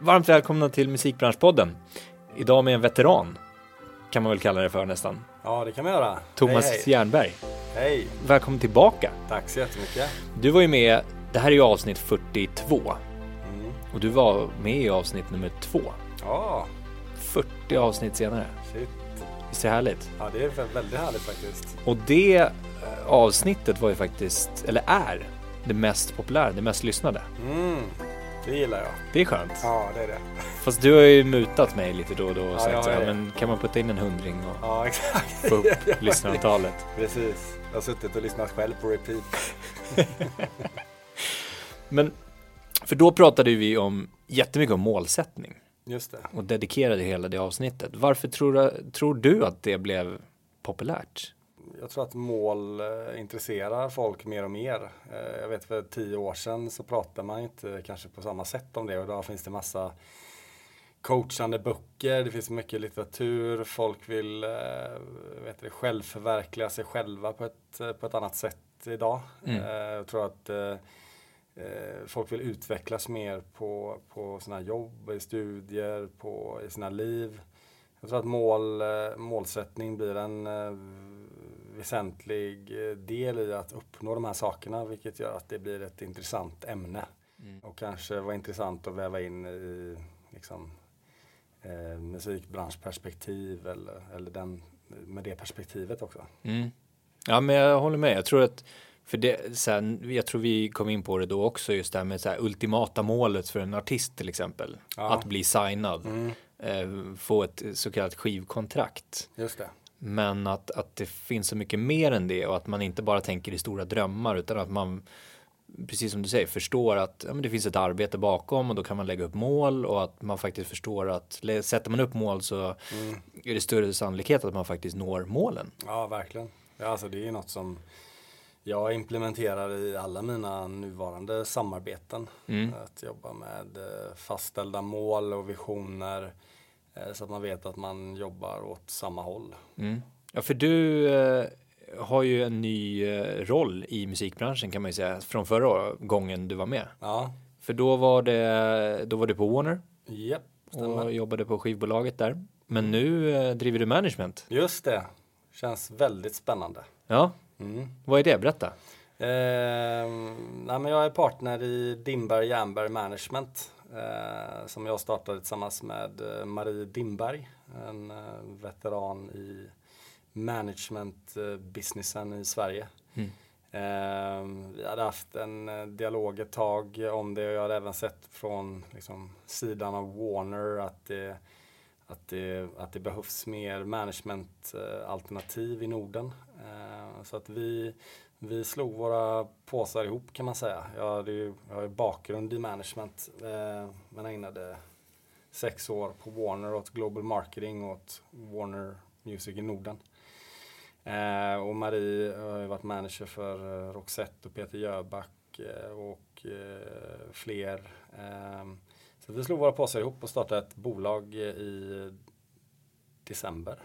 Varmt välkomna till Musikbranschpodden. Idag med en veteran, kan man väl kalla det för nästan. Ja, det kan man göra. Thomas hej, hej. Jernberg. hej. Välkommen tillbaka. Tack så jättemycket. Du var ju med, det här är ju avsnitt 42 Mm. och du var med i avsnitt nummer två. Ja, 40 avsnitt senare. shit. Visst är det härligt? Ja, det är vä- väldigt härligt faktiskt. Och det eh, avsnittet var ju faktiskt, eller är, det mest populära, det mest lyssnade. Mm. Det gillar jag. Det är skönt. Ja, det är det. Fast du har ju mutat mig lite då och då och Ja, sagt jag så här, men kan man putta in en hundring och Ja, exakt. få upp Ja, lyssnarantalet? Precis. Jag har suttit och lyssnat själv på repeat. Men, för då pratade vi om jättemycket om målsättning Just det. och dedikerade hela det avsnittet. Varför tror tror du att det blev populärt? Jag tror att mål eh, intresserar folk mer och mer. Eh, jag vet för tio år sedan så pratade man inte kanske på samma sätt om det och idag finns det massa coachande böcker, det finns mycket litteratur, folk vill eh, vet du, självförverkliga sig själva på ett, på ett annat sätt idag. Mm. Jag tror att folk vill utvecklas mer på, på sina jobb, i studier, på, i sina liv. Jag tror att mål, målsättning blir en väsentlig eh, del i att uppnå de här sakerna vilket gör att det blir ett intressant ämne. Mm. Och kanske var intressant att väva in i liksom, eh, musikbranschperspektiv eller, eller den, med det perspektivet också. Mm. Ja, men jag håller med. Jag tror att för det, här, jag tror vi kom in på det då också, just det här med så här, ultimata målet för en artist till exempel. Ja. Att bli signad, Mm, eh, få ett så kallat skivkontrakt. just det. Men att, att det finns så mycket mer än det och att man inte bara tänker i stora drömmar utan att man precis som du säger förstår att ja, men det finns ett arbete bakom och då kan man lägga upp mål och att man faktiskt förstår att sätter man upp mål så Mm. är det större sannolikhet att man faktiskt når målen. Ja, verkligen. Ja, alltså det är något som jag implementerar i alla mina nuvarande samarbeten. Mm. Att jobba med eh, fastställda mål och visioner så att man vet att man jobbar åt samma håll. Mm. Ja, för du eh, har ju en ny eh, roll i musikbranschen kan man ju säga från förra gången du var med. Ja, För då var det, då var du på Warner och stämmer. jobbade på skivbolaget där. Men nu eh, driver du management. Just det. Känns väldigt spännande. Ja, Mm. vad är det? Berätta. Ehm, nej, men jag är partner i Dimberg Jernberg Management eh, som jag startade tillsammans med eh, Marie Dimberg, en eh, veteran i management-businessen i Sverige. Mm. Ehm, vi hade haft en eh, dialog ett tag om det och jag hade även sett från liksom, sidan av Warner att det, att det, att det behövs mer management-alternativ i Norden. Ehm, så att vi, vi slog våra påsar ihop kan man säga. Jag, hade ju, jag har ju bakgrund i management eh, men ägnade sex år på Warner åt Global Marketing åt Warner Music i Norden. Eh, och Marie har ju varit manager för eh, Roxette och Peter Jöback eh, och eh, fler. Eh, så vi slog våra påsar ihop och startade ett bolag eh, i december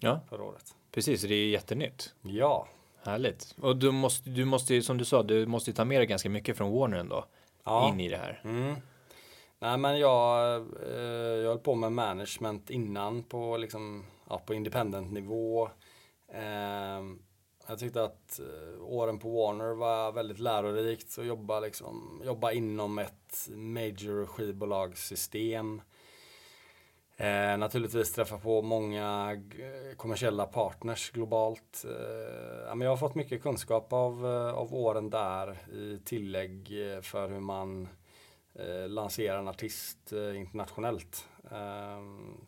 Ja, förra året. precis. Det är jättenytt. Ja, Härligt. Och du måste, du måste som du sa, du måste ju ta med dig ganska mycket från Warner ändå. ja. In i det här. Mm. Nej men jag, eh, jag höll på med management innan på, liksom, ja, på independent-nivå. Eh, jag tyckte att eh, åren på Warner var väldigt lärorikt att jobba, liksom, jobba inom ett major skivbolagssystem. Eh, naturligtvis träffa på många eh, kommersiella partners globalt. Eh, men jag har fått mycket kunskap av, eh, av åren där i tillägg eh, för hur man eh, lanserar en artist eh, internationellt. Ehm,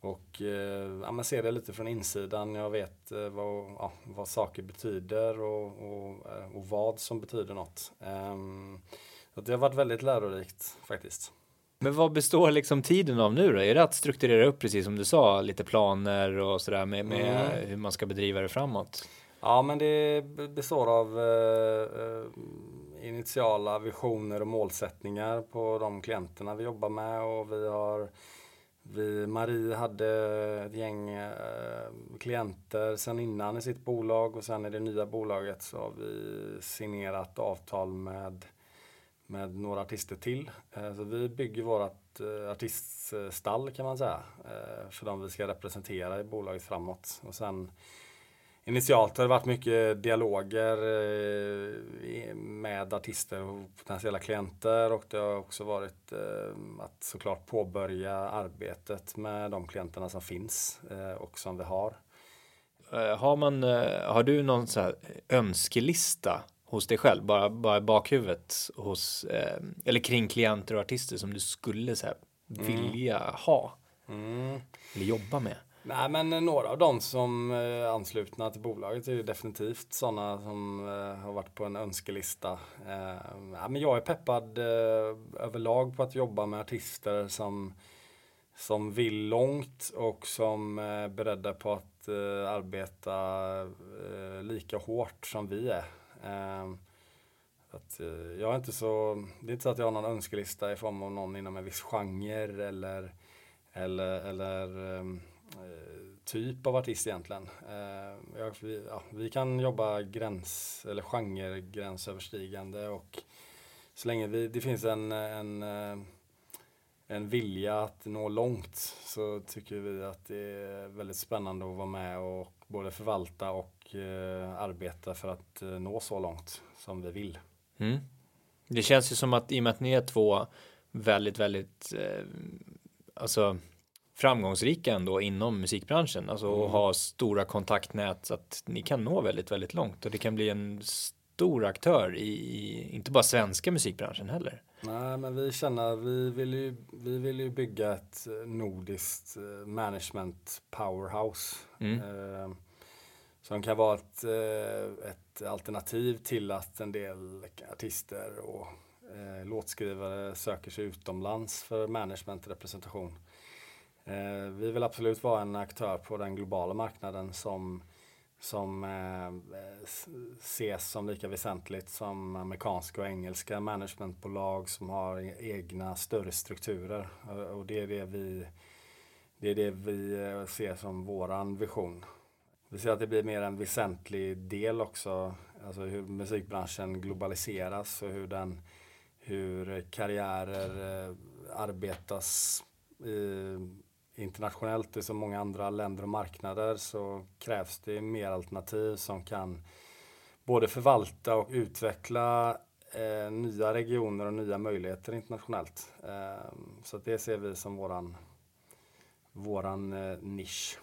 och eh, ja, man ser det lite från insidan. Jag vet eh, vad, ja, vad saker betyder och, och, och vad som betyder något. Ehm, så det har varit väldigt lärorikt faktiskt. Men vad består liksom tiden av nu då? Är det att strukturera upp precis som du sa, lite planer och sådär med, med Mm. hur man ska bedriva det framåt? Ja, men det består av eh, eh, initiala visioner och målsättningar på de klienterna vi jobbar med och vi har vi, Marie hade ett gäng eh, klienter sen innan i sitt bolag och sen i det nya bolaget så har vi signerat avtal med med några artister till. Eh, så vi bygger vårt eh, artiststall kan man säga. Eh, för de vi ska representera i bolaget framåt. Och sen Initialt har det varit mycket dialoger med artister och potentiella klienter och det har också varit att såklart påbörja arbetet med de klienterna som finns och som vi har. Har, man, har du någon så här önskelista hos dig själv, bara, bara i bakhuvudet hos, eh, eller kring klienter och artister som du skulle så här, mm. vilja ha? Mm. Eller jobba med? Nej men några av dem som är eh, anslutna till bolaget är ju definitivt sådana som eh, har varit på en önskelista. Eh, ja, men jag är peppad överlag på att jobba med artister som, som vill långt och som är beredda på att arbeta lika hårt som vi är. Ehm, att, eh, jag är inte så, det är inte så att jag har någon önskelista i form av någon inom en viss genre eller, eller, eller ehm, eh, typ av artist egentligen. Eh, jag, vi, ja, vi, kan jobba gräns eller genregränsöverskridande och så länge vi, det finns en, en, eh, en vilja att nå långt så tycker vi att det är väldigt spännande att vara med och både förvalta och uh, arbeta för att uh, nå så långt som vi vill. Mm. Det känns ju som att i och med att ni är två väldigt, väldigt eh, alltså framgångsrika ändå inom musikbranschen, alltså mm. och ha stora kontaktnät så att ni kan nå väldigt, väldigt långt och det kan bli en stor aktör i, inte bara svenska musikbranschen heller. Nej, men vi känner, vi vill ju, vi vill ju bygga ett nordiskt eh, management powerhouse. Mm. Eh, som kan vara ett, eh, ett alternativ till att en del artister och eh, låtskrivare söker sig utomlands för managementrepresentation. Eh, vi vill absolut vara en aktör på den globala marknaden som, som eh, ses som lika väsentligt som amerikanska och engelska managementbolag som har e-, egna större strukturer. Eh, och det är det vi, det är det vi eh, ser som våran vision. Vi ser att det blir mer en väsentlig del också, alltså hur musikbranschen globaliseras och hur, den, hur karriärer eh, arbetas eh, internationellt i så många andra länder och marknader så krävs det mer alternativ som kan både förvalta och utveckla eh, nya regioner och nya möjligheter internationellt. Eh, så det ser vi som våran, våran eh, nisch.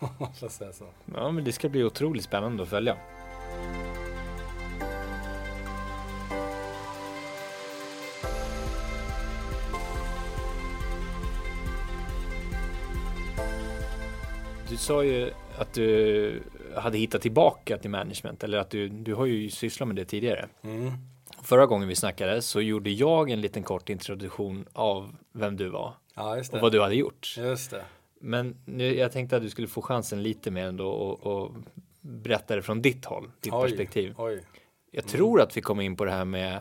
säga så. Ja, men det ska bli otroligt spännande att följa. Du sa ju att du hade hittat tillbaka till management eller att du, du har ju sysslat med det tidigare. Mm. Förra gången vi snackade så gjorde jag en liten kort introduktion av vem du var ja, och vad du hade gjort. Just det. Men nu, jag tänkte att du skulle få chansen lite mer ändå och, och berätta det från ditt håll, ditt oj, perspektiv. Oj. Jag mm. tror att vi kommer in på det här med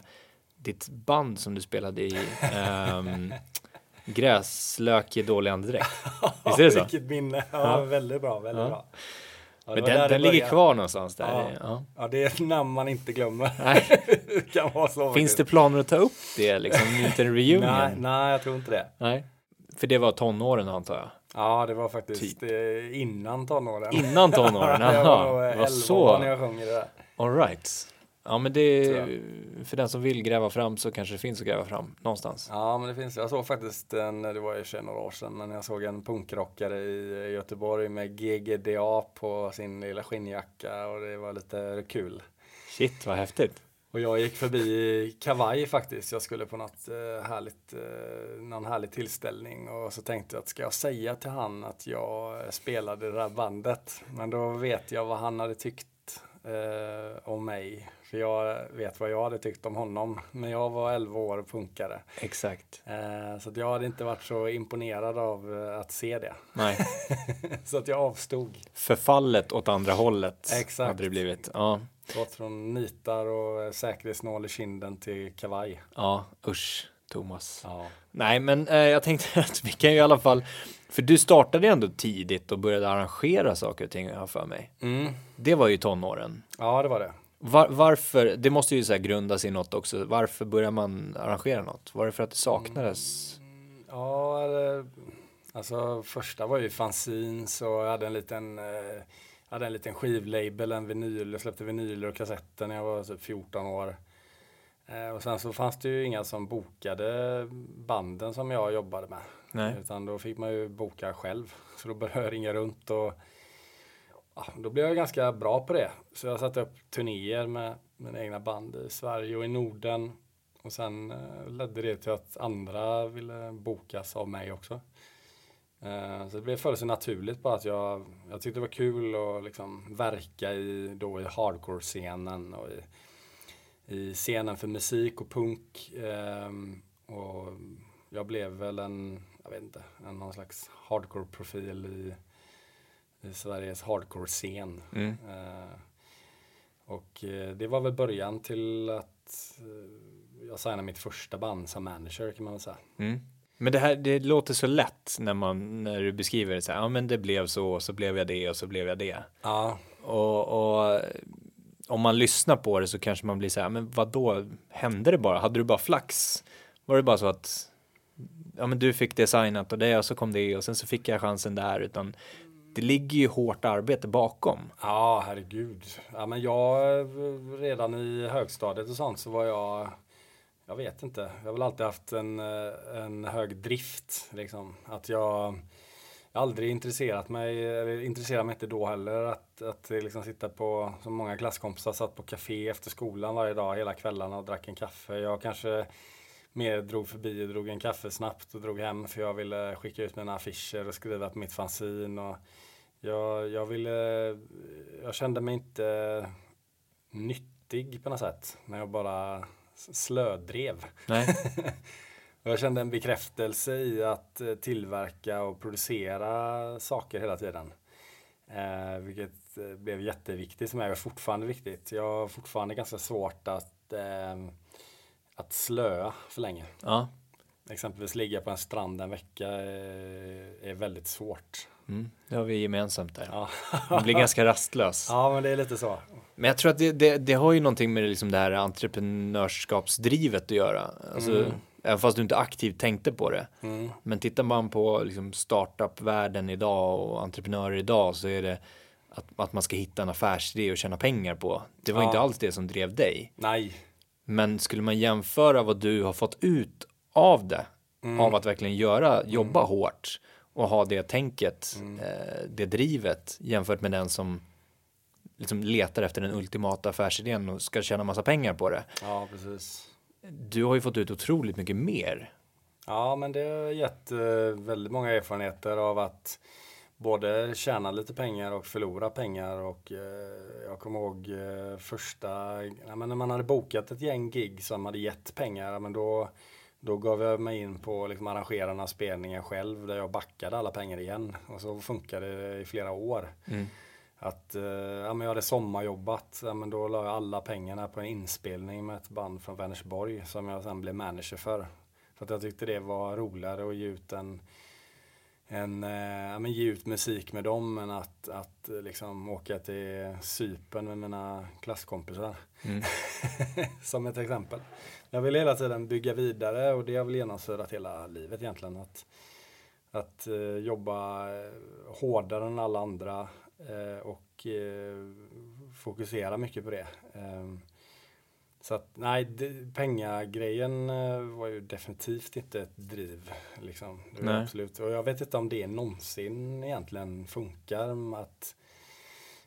ditt band som du spelade i. Um, Gräslök i dålig andedräkt. Visst är det så? Vilket minne. Ja, väldigt bra, väldigt ja. bra. Ja, Men den, den ligger kvar någonstans där. Ja. ja. det är ett namn man inte glömmer. Nej. det kan vara så Finns det planer att ta upp det, liksom en liten reunion? nej, nej, jag tror inte det. Nej. För det var tonåren antar jag? Ja, det var faktiskt typ. Eh, innan tonåren. Innan tonåren, jaha. det var så. när jag sjöng det där. All right. Ja, men det för den som vill gräva fram så kanske det finns att gräva fram någonstans. Ja, men det finns. Jag såg faktiskt en, det var ju några år sedan, men jag såg en punkrockare i Göteborg med GGDA på sin lilla skinnjacka och det var lite kul. Shit, vad häftigt. Och jag gick förbi kavaj faktiskt. Jag skulle på något eh, härligt, eh, någon härlig tillställning och så tänkte jag att ska jag säga till han att jag spelade det där bandet? Men då vet jag vad han hade tyckt eh, om mig. För jag vet vad jag hade tyckt om honom. Men jag var 11 år och punkare. Exakt. Eh, så att jag hade inte varit så imponerad av eh, att se det. Nej. så att jag avstod. Förfallet åt andra hållet Exakt. hade det blivit. Ja. Gått från nitar och säkerhetsnål i kinden till kavaj. Ja, usch Thomas. Ja. Nej, men eh, jag tänkte att vi kan ju i alla fall, för du startade ju ändå tidigt och började arrangera saker och ting, jag för mig. Mm. Det var ju tonåren. Ja, det var det. Var, varför, det måste ju så här grundas i något också. Varför börjar man arrangera något? Var det för att det saknades? Mm, ja, eller, alltså första var ju fanzines och jag hade en liten eh, hade en liten skivlabel, en vinyl. Jag släppte vinyler och kassetter när jag var typ 14 år. Eh, och sen så fanns det ju inga som bokade banden som jag jobbade med. Nej. Utan då fick man ju boka själv. Så då började jag ringa runt och då blev jag ganska bra på det. Så jag satte upp turnéer med mina egna band i Sverige och i Norden. Och sen eh, ledde det till att andra ville bokas av mig också. Eh, så det blev för sig naturligt bara att jag, jag tyckte det var kul att liksom verka i, då i hardcore-scenen och i, i scenen för musik och punk. Ehm, och jag blev väl en, jag vet inte, en någon slags hardcore-profil i Sveriges hardcore-scen. Mm. Eh, och eh, det var väl början till att eh, jag signade mitt första band som manager kan man väl säga. Mm. Men det här, det låter så lätt när man, när du beskriver det så här, ja men det blev så, så blev jag det och så blev jag det. Ja, Och, och om man lyssnar på det så kanske man blir så här, men vad då hände det bara? Hade du bara flax? Var det bara så att ja, men du fick det signat och det och så kom det och sen så fick jag chansen där utan det ligger ju hårt arbete bakom. Ja, herregud. Ja, men jag, redan i högstadiet och sånt så var jag, jag vet inte, jag har väl alltid haft en, en hög drift. Liksom. Att jag, jag aldrig intresserat mig, eller intresserade mig inte då heller, att, att liksom sitta på, som många klasskompisar, satt på café efter skolan varje dag hela kvällarna och drack en kaffe. Jag kanske mer drog förbi och drog en kaffe snabbt och drog hem för jag ville skicka ut mina affischer och skriva på mitt fanzine. Och jag, jag ville, jag kände mig inte nyttig på något sätt när jag bara slödrev. Nej. Jag kände en bekräftelse i att eh, tillverka och producera saker hela tiden. Eh, vilket eh, blev jätteviktigt som är fortfarande viktigt. Jag har fortfarande ganska svårt att, eh, att slöa för länge. Ja. Exempelvis ligga på en strand en vecka är, är väldigt svårt. Mm. Det har vi gemensamt där. Ja. Man blir ganska rastlös. ja, men det är lite så. Men jag tror att det, det, det har ju någonting med liksom det här entreprenörskapsdrivet att göra. Alltså, Mm. Även fast du inte aktivt tänkte på det. Mm. Men tittar man på liksom startup-världen idag och entreprenörer idag så är det att, att man ska hitta en affärsidé och tjäna pengar på. Det var Ja. inte alls det som drev dig. Nej. Men skulle man jämföra vad du har fått ut av det, Mm. av att verkligen göra, jobba hårt och ha det tänket, Mm. eh, det drivet jämfört med den som liksom letar efter den ultimata affärsidén och ska tjäna massa pengar på det. Ja, precis. Du har ju fått ut otroligt mycket mer. Ja, men det har gett eh, väldigt många erfarenheter av att både tjäna lite pengar och förlora pengar. Och eh, jag kommer ihåg eh, första, ja, men när man hade bokat ett gäng gig som hade gett pengar, ja, men då, då gav jag mig in på liksom, arrangerarna av spelningen själv där jag backade alla pengar igen. Och så funkade det i flera år. Mm. Att eh, ja, men jag hade sommarjobbat, ja, men då la jag alla pengarna på en inspelning med ett band från Vänersborg som jag sen blev manager för. För att jag tyckte det var roligare att ge ut en, en eh, ja, men ge ut musik med dem än att, att eh, liksom åka till Sypen med mina klasskompisar. Mm. som ett exempel. Jag vill hela tiden bygga vidare och det har väl genomsyrat hela livet egentligen. Att, att eh, jobba hårdare än alla andra eh, och eh, fokusera mycket på det. Så att nej, pengagrejen eh, var ju definitivt inte ett driv. Liksom. Absolut. Och jag vet inte om det någonsin egentligen funkar. Att,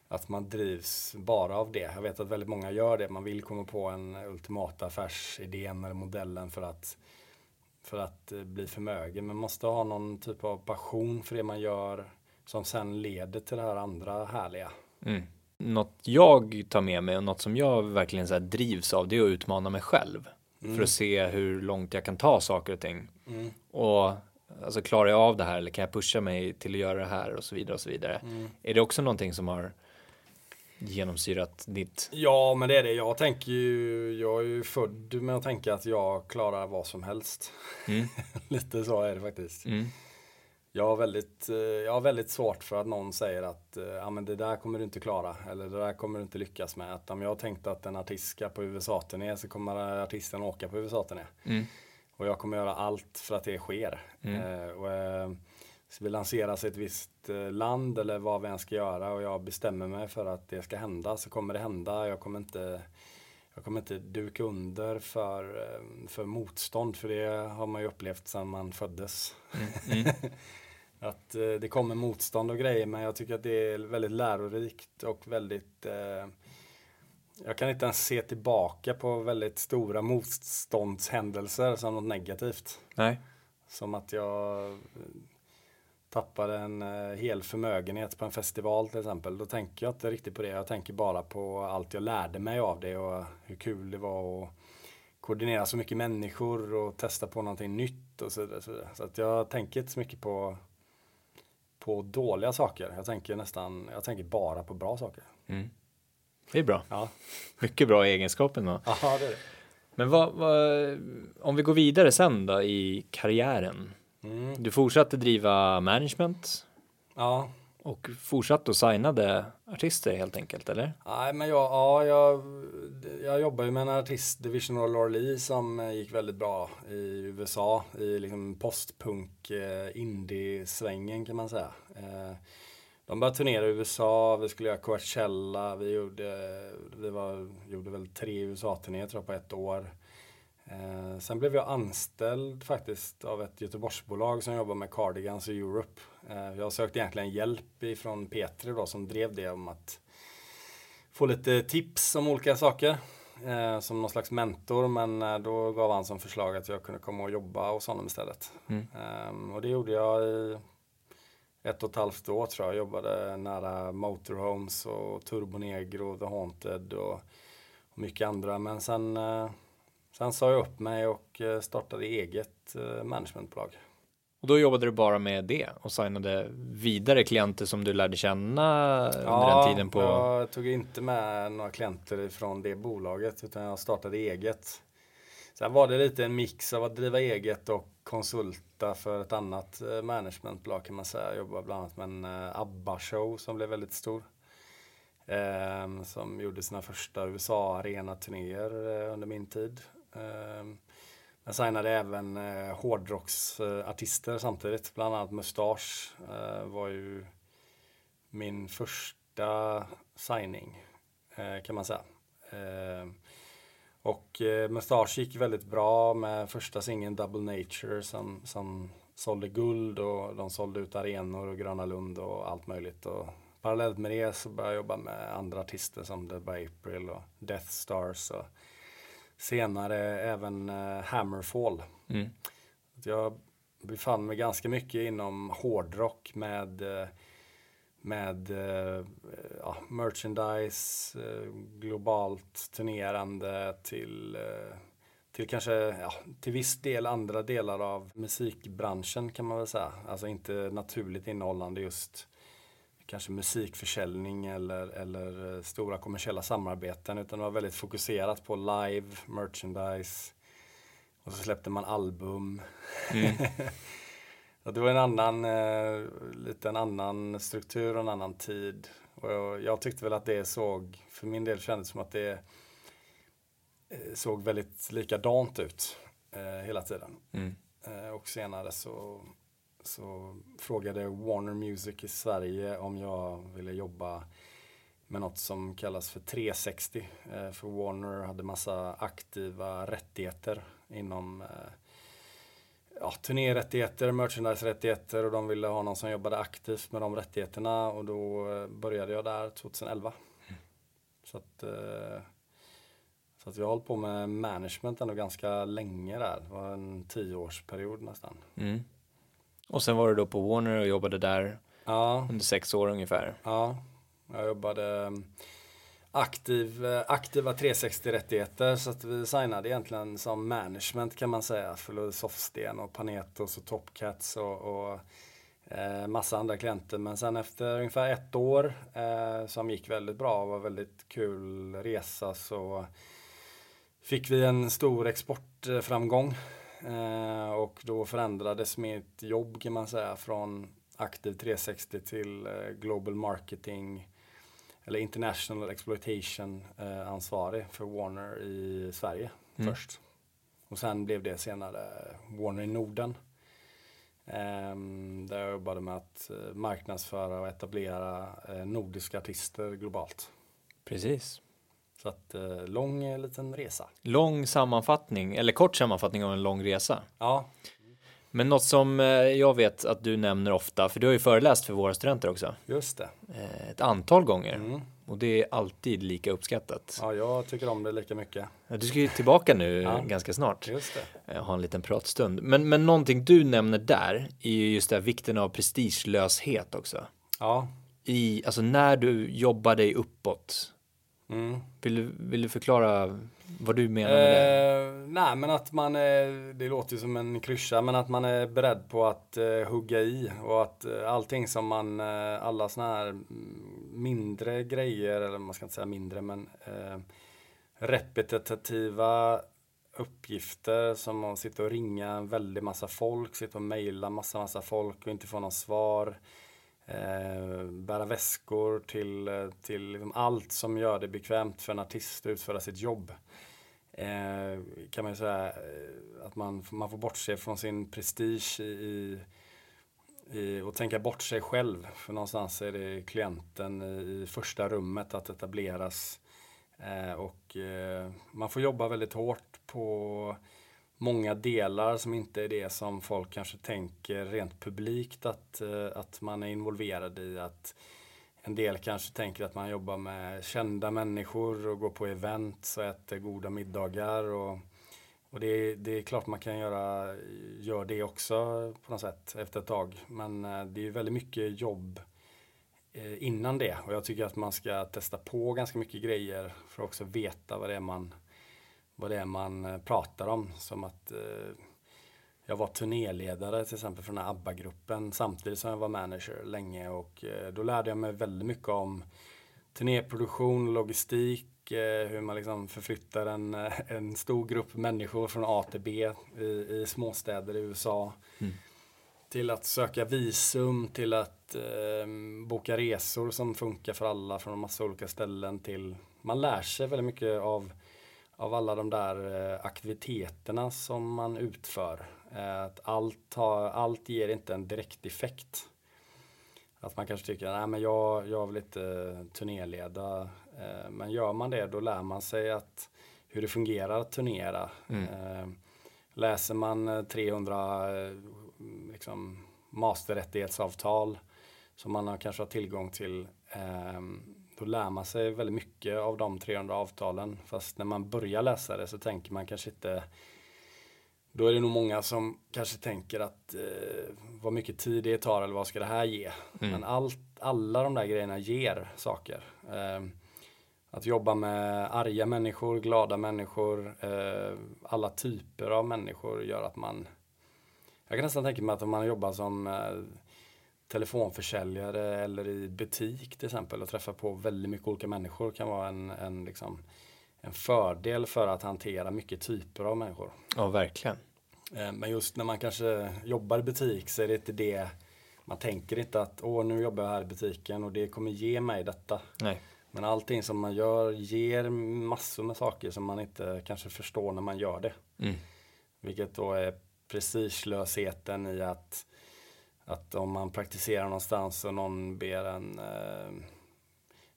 att man drivs bara av det. Jag vet att väldigt många gör det. Man vill komma på en ultimata affärsidén eller modellen för att, för att eh, bli förmögen. Men man måste ha någon typ av passion för det man gör som sen leder till det här andra härliga. Mm. Något jag tar med mig och något som jag verkligen så drivs av det är att utmana mig själv. För att se hur långt jag kan ta saker och ting. Mm. Och alltså klarar jag av det här eller kan jag pusha mig till att göra det här och så vidare och så vidare. Mm. Är det också någonting som har genomsyrat ditt? Ja, men det är det. Jag tänker ju, jag är ju född med att tänka att jag klarar vad som helst. Mm. Lite så är det faktiskt. Mm. Jag har, väldigt, eh, jag har väldigt svårt för att någon säger att eh, ja, men det där kommer du inte klara eller det där kommer du inte lyckas med. Att om jag tänkte att en artist ska på USA-turné så kommer artisten åka på USA-turné. Mm. Och jag kommer göra allt för att det sker. Mm. Eh, och, eh, så vi lanseras i ett visst land eller vad vi än ska göra och jag bestämmer mig för att det ska hända så kommer det hända. Jag kommer inte, jag kommer inte duka under för, för motstånd för det har man ju upplevt sedan man föddes. Mm. Att eh, det kommer motstånd och grejer men jag tycker att det är väldigt lärorikt och väldigt eh, jag kan inte ens se tillbaka på väldigt stora motståndshändelser som något negativt. Nej. Som att jag tappade en eh, hel förmögenhet på en festival till exempel. Då tänker jag inte riktigt på det. Jag tänker bara på allt jag lärde mig av det och hur kul det var att koordinera så mycket människor och testa på någonting nytt och så vidare. Så, vidare. så att jag tänker inte så mycket på, på dåliga saker. Jag tänker nästan, jag tänker bara på bra saker. Mm. Det är bra. Ja, Mycket bra egenskaper. Då. Aha, det är det. Men vad, vad, om vi går vidare sen då i karriären. Mm. Du fortsatte driva management Ja, och fortsatte och signade artister helt enkelt, eller? Nej, men jag, ja, jag, jag jobbar ju med en artist, Division of Lee, som gick väldigt bra i USA. I liksom postpunk eh, indie-svängen kan man säga. Eh, de började turnera i USA, vi skulle göra Coachella, vi gjorde, vi var, gjorde väl tre USA-turnéer tror jag på ett år. Eh, sen blev jag anställd faktiskt av ett Göteborgsbolag som jobbar med Cardigans i Europe. Eh, jag sökte egentligen hjälp ifrån Petri då som drev det om att få lite tips om olika saker. Eh, som någon slags mentor men eh, då gav han som förslag att jag kunde komma och jobba hos honom istället. Mm. Ehm, och det gjorde jag i ett och ett halvt år tror jag. Jag jobbade nära Motorhomes och Turbo Negro, The Haunted och, och mycket andra. Men sen, sen sa jag upp mig och startade eget managementbolag. Och då jobbade du bara med det och signade vidare klienter som du lärde känna under den tiden på. jag tog inte med några klienter från det bolaget utan jag startade eget. Sen var det lite en mix av att driva eget och konsulta för ett annat eh, managementbolag kan man säga. Jag jobbade bland annat med en eh, ABBA-show som blev väldigt stor. Ehm, som gjorde sina första USA-arena-turnéer eh, under min tid. Ehm, jag signade även eh, hårdrocksartister samtidigt, bland annat Mustasch eh, var ju min första signing eh, kan man säga. Eh, och eh, Mustasch gick väldigt bra med första singeln Double Nature som, som sålde guld och de sålde ut arenor och Gröna Lund och allt möjligt. Och parallellt med det så började jag jobba med andra artister som The by April och Death Stars och senare även eh, Hammerfall. Mm. Jag befann mig ganska mycket inom hårdrock med, eh, med eh, ja, merchandise, globalt turnerande till, till kanske ja, till viss del andra delar av musikbranschen kan man väl säga. Alltså inte naturligt innehållande just kanske musikförsäljning eller, eller eh, stora kommersiella samarbeten utan det var väldigt fokuserat på live, merchandise och så släppte man album. Mm. Det var en annan, eh, lite en annan struktur och en annan tid. Och jag, jag tyckte väl att det såg, för min del kändes som att det eh, såg väldigt likadant ut eh, hela tiden. Mm. Eh, och senare så, så frågade Warner Music i Sverige om jag ville jobba med något som kallas för 360. Eh, för Warner hade massa aktiva rättigheter inom eh, ja, turnérättigheter, merchandise-rättigheter och de ville ha någon som jobbade aktivt med de rättigheterna och då eh, började jag där 2011. Så att, så att jag har hållit på med management ändå ganska länge där. Det var en tioårsperiod nästan. Mm. Och sen var du då på Warner och jobbade där Ja, under sex år ungefär. ja. Jag jobbade eh, aktiv, eh, aktiva 360-rättigheter så att vi signade egentligen som management kan man säga för Softsten och Panetos och Topcats och, och eh, massa andra klienter. Men sen efter ungefär ett år eh, som gick väldigt bra och var väldigt kul resa så fick vi en stor exportframgång Eh, och då förändrades mitt jobb kan man säga från aktiv 360 till eh, Global Marketing eller International Exploitation eh, ansvarig för Warner i Sverige mm. först. Och sen blev det senare Warner i Norden. Um, där jag jobbade med att uh, marknadsföra och etablera uh, nordiska artister globalt. Precis. Så att uh, lång liten resa. Lång sammanfattning, eller kort sammanfattning av en lång resa. Ja. Men något som jag vet att du nämner ofta, för du har ju föreläst för våra studenter också. Just det. Ett antal gånger. Mm. Och det är alltid lika uppskattat. Ja, jag tycker om det lika mycket. Du ska ju tillbaka nu ja. ganska snart. Just det. Ha en liten pratstund. Men, men någonting du nämner där är ju just det här vikten av prestigelöshet också. Ja. I, alltså när du jobbar dig uppåt. Mm. Vill, du, vill du förklara vad du menar med det? Eh, nej, men att man är, det låter ju som en klyscha, men att man är beredd på att eh, hugga i och att eh, allting som man, eh, alla sådana här mindre grejer, eller man ska inte säga mindre, men eh, repetitiva uppgifter som att sitta och ringa en väldig massa folk, sitta och mejla massa, massa folk och inte få någon svar. Eh, bära väskor till, till liksom allt som gör det bekvämt för en artist att utföra sitt jobb. Eh, kan man ju säga eh, att man, man får bortse från sin prestige i, i, och tänka bort sig själv. För någonstans är det klienten i, i första rummet att etableras. Eh, och eh, man får jobba väldigt hårt på många delar som inte är det som folk kanske tänker rent publikt att, eh, att man är involverad i. Att en del kanske tänker att man jobbar med kända människor och går på event och äter goda middagar. Och, och det, det är klart man kan göra gör det också på något sätt efter ett tag. Men eh, det är väldigt mycket jobb eh, innan det och jag tycker att man ska testa på ganska mycket grejer för att också veta vad det är man vad det är man eh, pratar om. Som att eh, jag var turnéledare till exempel för den här ABBA-gruppen samtidigt som jag var manager länge och eh, då lärde jag mig väldigt mycket om turnéproduktion, logistik, eh, hur man liksom förflyttar en, eh, en stor grupp människor från A till B i, i småstäder i USA. Mm. Till att söka visum, till att eh, boka resor som funkar för alla från en massa olika ställen till man lär sig väldigt mycket av av alla de där eh, aktiviteterna som man utför. Eh, att allt, har, allt ger inte en direkt effekt. Att man kanske tycker, nej men jag, jag vill inte turnéleda. Eh, men gör man det då lär man sig att hur det fungerar att turnera. Mm. Läser man 300 liksom, masterrättighetsavtal som man kanske har tillgång till då lär man sig väldigt mycket av de 300 avtalen. Fast när man börjar läsa det så tänker man kanske inte då är det nog många som kanske tänker att eh, vad mycket tid det tar eller vad ska det här ge? Mm. Men allt, alla de där grejerna ger saker. Eh, att jobba med arga människor, glada människor, eh, alla typer av människor gör att man Jag kan nästan tänka mig att om man jobbar som eh, telefonförsäljare eller i butik till exempel och träffa på väldigt mycket olika människor kan vara en, en, liksom, en fördel för att hantera mycket typer av människor. Ja, verkligen. Eh, men just när man kanske jobbar i butik så är det inte det man tänker inte att åh nu jobbar jag här i butiken och det kommer ge mig detta. Nej. Men allting som man gör ger massor med saker som man inte kanske förstår när man gör det. Mm. Vilket då är prestigelösheten i att att om man praktiserar någonstans och någon ber en eh,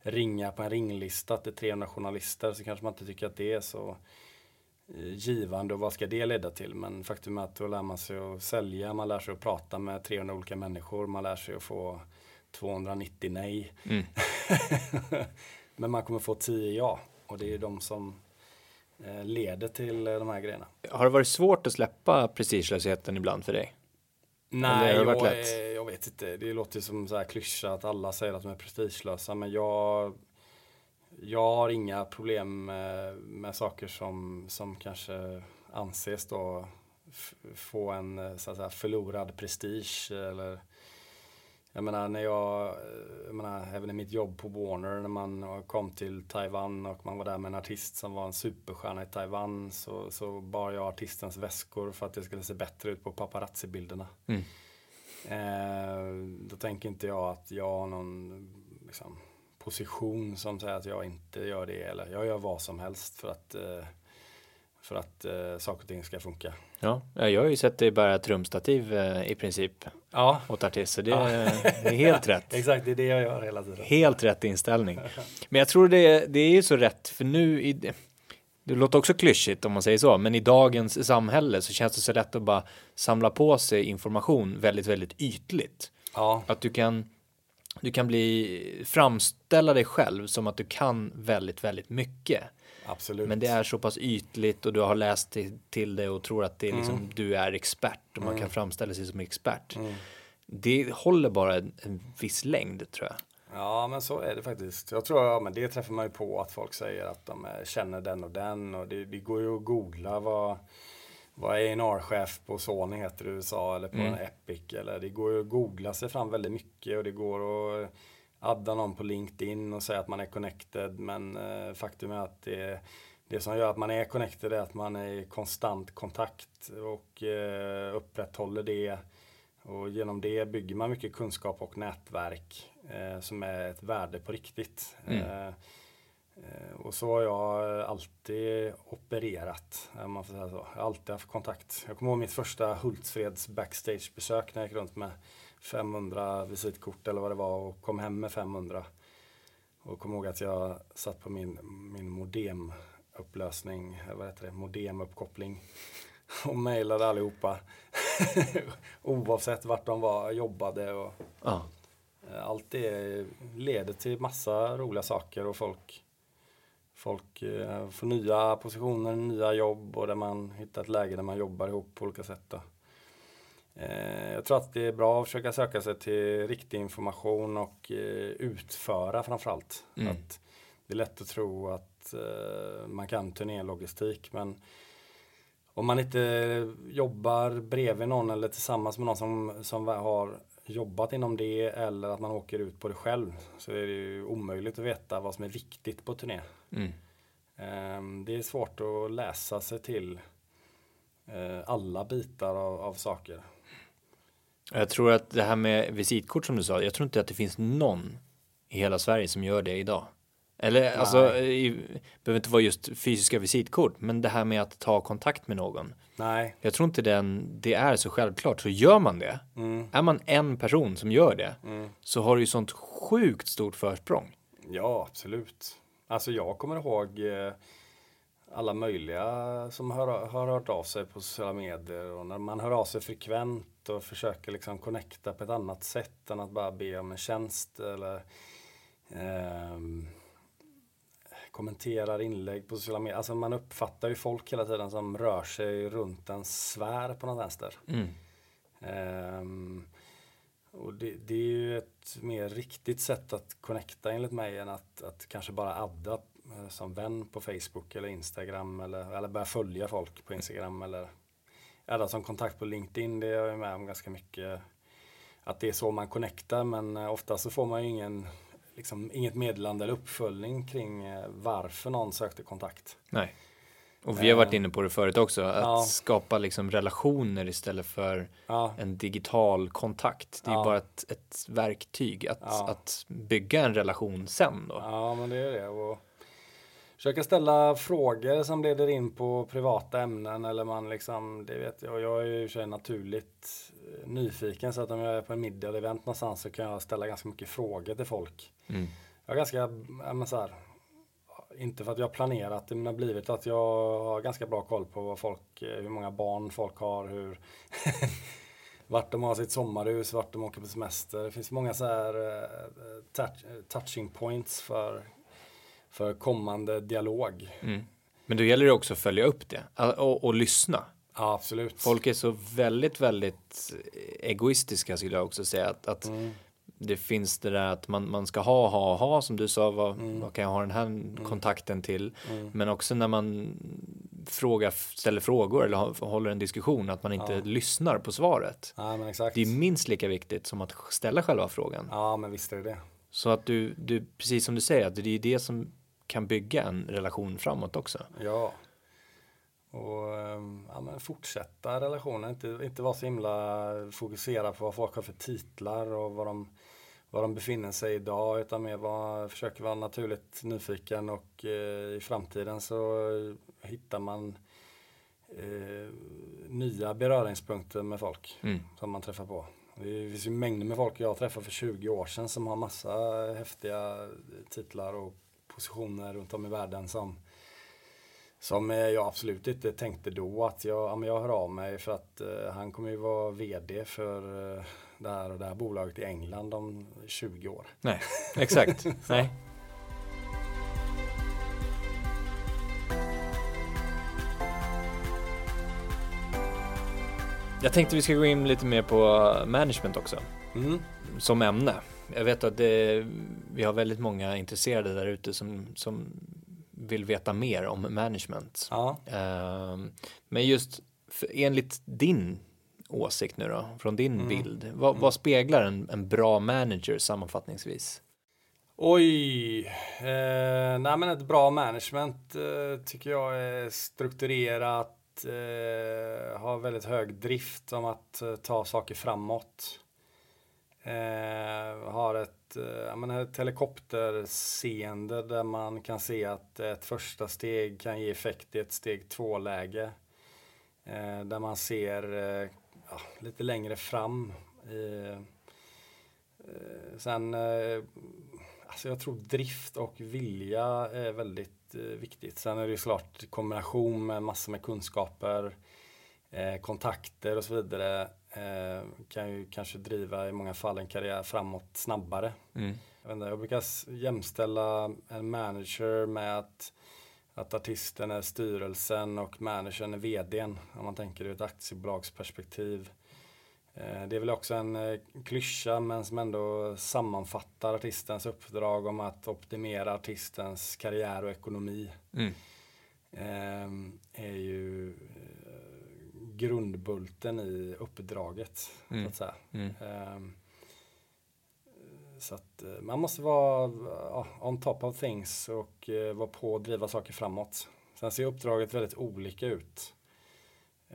ringa på en ringlista till 300 journalister så kanske man inte tycker att det är så eh, givande och vad ska det leda till? Men faktum är att då lär man sig att sälja, man lär sig att prata med 300 olika människor, man lär sig att få 290 nej. Mm. Men man kommer få 10 ja och det är de som eh, leder till de här grejerna. Har det varit svårt att släppa prestigelösheten ibland för dig? Nej, jag, är, jag, vet inte. Det låter som så här klyscha att alla säger att de är prestigelösa. Men jag, jag har inga problem med, med saker som, som kanske anses då få en så att säga, förlorad prestige. Eller, Jag menar, när jag, jag menar, även i mitt jobb på Warner, när man kom till Taiwan och man var där med en artist som var en superstjärna i Taiwan, så, så bar jag artistens väskor för att det skulle se bättre ut på paparazzi-bilderna. Mm. Eh, då tänker inte jag att jag har någon liksom, position som säger att jag inte gör det, eller jag gör vad som helst för att eh, för att eh, saker och ting ska funka. Ja, jag har ju sett dig bära trumstativ eh, i princip ja. åt artister. Det, ja. är helt rätt. Exakt, det är det jag gör hela tiden. Helt rätt inställning. Men jag tror det, det är ju så rätt, för nu i, det låter också klyschigt om man säger så, men i dagens samhälle så känns det så lätt att bara samla på sig information väldigt, väldigt ytligt. Ja. Att du kan, du kan bli, framställa dig själv som att du kan väldigt, väldigt mycket. Absolut. Men det är så pass ytligt och du har läst till, till det och tror att det är liksom, mm. du är expert och man mm. kan framställa sig som expert. Mm. Det håller bara en, en viss längd tror jag. Ja, men så är det faktiskt. Jag tror, ja, men det träffar man ju på att folk säger att de eh, känner den och den och det, det går ju att googla vad vad A&R-chef på Sony heter i USA eller på mm. en Epic. Eller det går ju att googla sig fram väldigt mycket och det går att adda någon på LinkedIn och säga att man är connected. Men eh, faktum är att det, det som gör att man är connected är att man är i konstant kontakt och eh, upprätthåller det. Och genom det bygger man mycket kunskap och nätverk eh, som är ett värde på riktigt. Mm. Och så har jag alltid opererat, om man får säga så. Jag har alltid haft kontakt. Jag kommer ihåg mitt första Hultsfreds backstagebesök när jag gick runt med 500 visitkort eller vad det var och kom hem med 500. Och kom ihåg att jag satt på min, min modemupplösning, vad heter det, modemuppkoppling och mejlade allihopa. Oavsett vart de var, jobbade och ja. allt det leder till massa roliga saker och folk Folk eh, får nya positioner, nya jobb och där man hittar ett läge där man jobbar ihop på olika sätt. Då. Eh, jag tror att det är bra att försöka söka sig till riktig information och eh, utföra framförallt. Mm. Att det är lätt att tro att eh, man kan turnélogistik men om man inte jobbar bredvid någon eller tillsammans med någon som, som har jobbat inom det eller att man åker ut på det själv så är det ju omöjligt att veta vad som är viktigt på turné. Mm. Ehm, det är svårt att läsa sig till alla bitar av, av saker. Jag tror att det här med visitkort som du sa, jag tror inte att det finns någon i hela Sverige som gör det idag. Eller Nej. alltså, i, behöver inte vara just fysiska visitkort, men det här med att ta kontakt med någon. Nej. Jag tror inte den, det är så självklart, så gör man det, mm. är man en person som gör det, mm. så har du ju sånt sjukt stort försprång. Ja, absolut. Alltså jag kommer ihåg eh, alla möjliga som har, har hört av sig på sociala medier och när man hör av sig frekvent och försöker liksom connecta på ett annat sätt än att bara be om en tjänst eller eh, kommenterar inlägg på sociala medier. Alltså man uppfattar ju folk hela tiden som rör sig runt en sfär på något vänster. Mm. Eh, och det, det, är ju ett mer riktigt sätt att connecta enligt mig än att, att kanske bara adda Eh, som vän på Facebook eller Instagram eller, eller börja följa folk på Instagram eller eller som kontakt på LinkedIn. Det är jag med om ganska mycket. Att det är så man connectar men eh, ofta så får man ju ingen, liksom, inget meddelande eller uppföljning kring eh, varför någon sökte kontakt. Nej. Och vi har varit inne på det förut också, att ja. skapa liksom relationer istället för ja. en digital kontakt. Det är ja. bara ett, ett verktyg att, att bygga en relation sen då. Ja, men det är det. Och försöka ställa frågor som leder in på privata ämnen eller man liksom, det vet jag, jag är ju sig naturligt eh, nyfiken så att om jag är på en middag eller event någonstans så kan jag ställa ganska mycket frågor till folk. Mm. Jag är ganska, men så här, inte för att jag har planerat det men det har blivit att jag har ganska bra koll på vad folk, eh, hur många barn folk har, hur vart de har sitt sommarhus, vart de åker på semester. Det finns många så här uh, touching points för för kommande dialog. Mm. Men då gäller det också att följa upp det och, och lyssna. Ja, absolut. Folk är så väldigt, väldigt egoistiska skulle jag också säga. Att, att mm. det finns det där att man, man ska ha, ha, ha som du sa. Vad, mm. vad kan jag ha den här mm. kontakten till? Mm. Men också när man fråga, ställer frågor eller håller en diskussion, att man inte ja. lyssnar på svaret. Ja. Det är minst lika viktigt som att ställa själva frågan. Ja, men visst är det det. Så att du, du precis som du säger, att det är det som kan bygga en relation framåt också. Ja. Och ehm, ja, men fortsätta relationen, inte, inte vara så himla fokuserad på vad folk har för titlar och vad de, var de befinner sig idag utan mer var, försöker vara naturligt nyfiken och eh, i framtiden så hittar man eh, nya beröringspunkter med folk mm. som man träffar på. Det finns ju mängder med folk jag träffade för 20 år sedan som har massa häftiga titlar och positioner runt om i världen som som jag absolut inte tänkte då att jag, jag hör av mig för att uh, han kommer ju vara VD för uh, det här och det här bolaget i England om 20 år. Nej, exakt. Nej. Jag tänkte vi ska gå in lite mer på management också. Mm. Som ämne. Jag vet att det, vi har väldigt många intresserade där ute som, som vill veta mer om management. Ja. Uh, men just enligt din åsikt nu då, från din mm. bild, vad, mm. vad speglar en, en, bra manager sammanfattningsvis? Oj, eh, nej men ett bra management eh, tycker jag är strukturerat, eh, har väldigt hög drift om att eh, ta saker framåt. Eh, har ett, eh, menar, ett helikopterseende där man kan se att ett första steg kan ge effekt i ett steg två-läge. Eh, där man ser eh, ja, lite längre fram. Eh, sen, eh, alltså jag tror drift och vilja är väldigt eh, viktigt. Sen är det ju klart kombination med massor med kunskaper, eh, kontakter och så vidare eh, kan ju kanske driva i många fall en karriär framåt snabbare. Mm. Jag, inte, jag brukar jämställa en manager med att, att artisten är styrelsen och managern är vdn. Om man tänker ur ett aktiebolagsperspektiv. Eh, det är väl också en eh, klyscha men som ändå sammanfattar artistens uppdrag om att optimera artistens karriär och ekonomi. Mm. Är ju grundbulten i uppdraget. Mm. Så att säga. Mm. Um, så att uh, man måste vara uh, on top of things och uh, vara på och driva saker framåt. Sen ser uppdraget väldigt olika ut.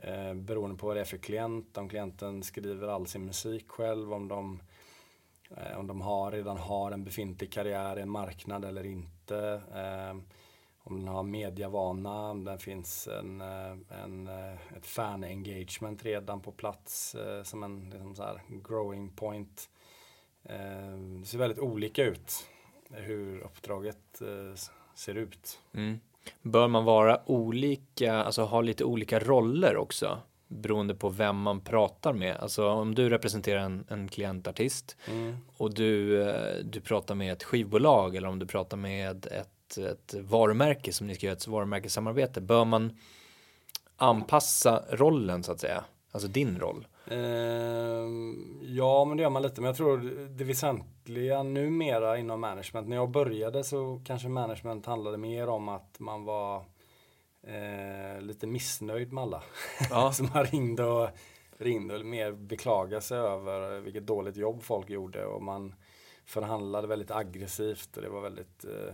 Eh, beroende på vad det är för klient. Om klienten skriver all sin musik själv, om de, eh, om de har, redan har en befintlig karriär i en marknad eller inte. Eh, om den har mediavana, om det finns en, eh, en, eh, ett fan-engagement redan på plats eh, som en liksom så här growing point. Det ser väldigt olika ut hur uppdraget ser ut. Mm. Bör man vara olika, alltså ha lite olika roller också? beroende på vem man pratar med. Alltså om du representerar en, en klientartist mm. och du, du pratar med ett skivbolag eller om du pratar med ett ett, varumärke som ni ska göra ett varumärkessamarbete, bör man anpassa rollen så att säga? Alltså din roll? Uh, ja, men det gör man lite. Men jag tror det väsentliga numera inom management. När jag började så kanske management handlade mer om att man var uh, lite missnöjd med alla. Ja. så man ringde och, ringde och mer beklagade sig över vilket dåligt jobb folk gjorde. Och man förhandlade väldigt aggressivt och det var väldigt uh,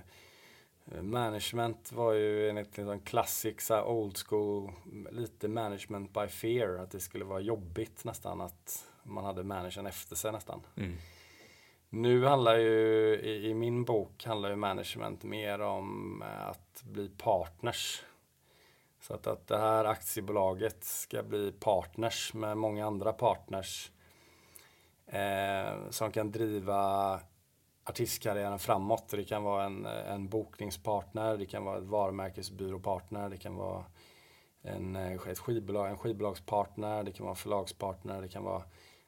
Management var ju enligt en klassisk så old school, lite management by fear. Att det skulle vara jobbigt nästan att man hade managern efter sig nästan. Mm. Nu handlar ju, i, i, min bok handlar ju management mer om eh, att bli partners. Så att, att det här aktiebolaget ska bli partners med många andra partners. Eh, som kan driva artistkarriären framåt. Det kan vara en, en bokningspartner, det kan vara ett varumärkesbyråpartner, det kan vara en, ett skivbolag, en skivbolagspartner, det kan vara förlagspartner, det kan vara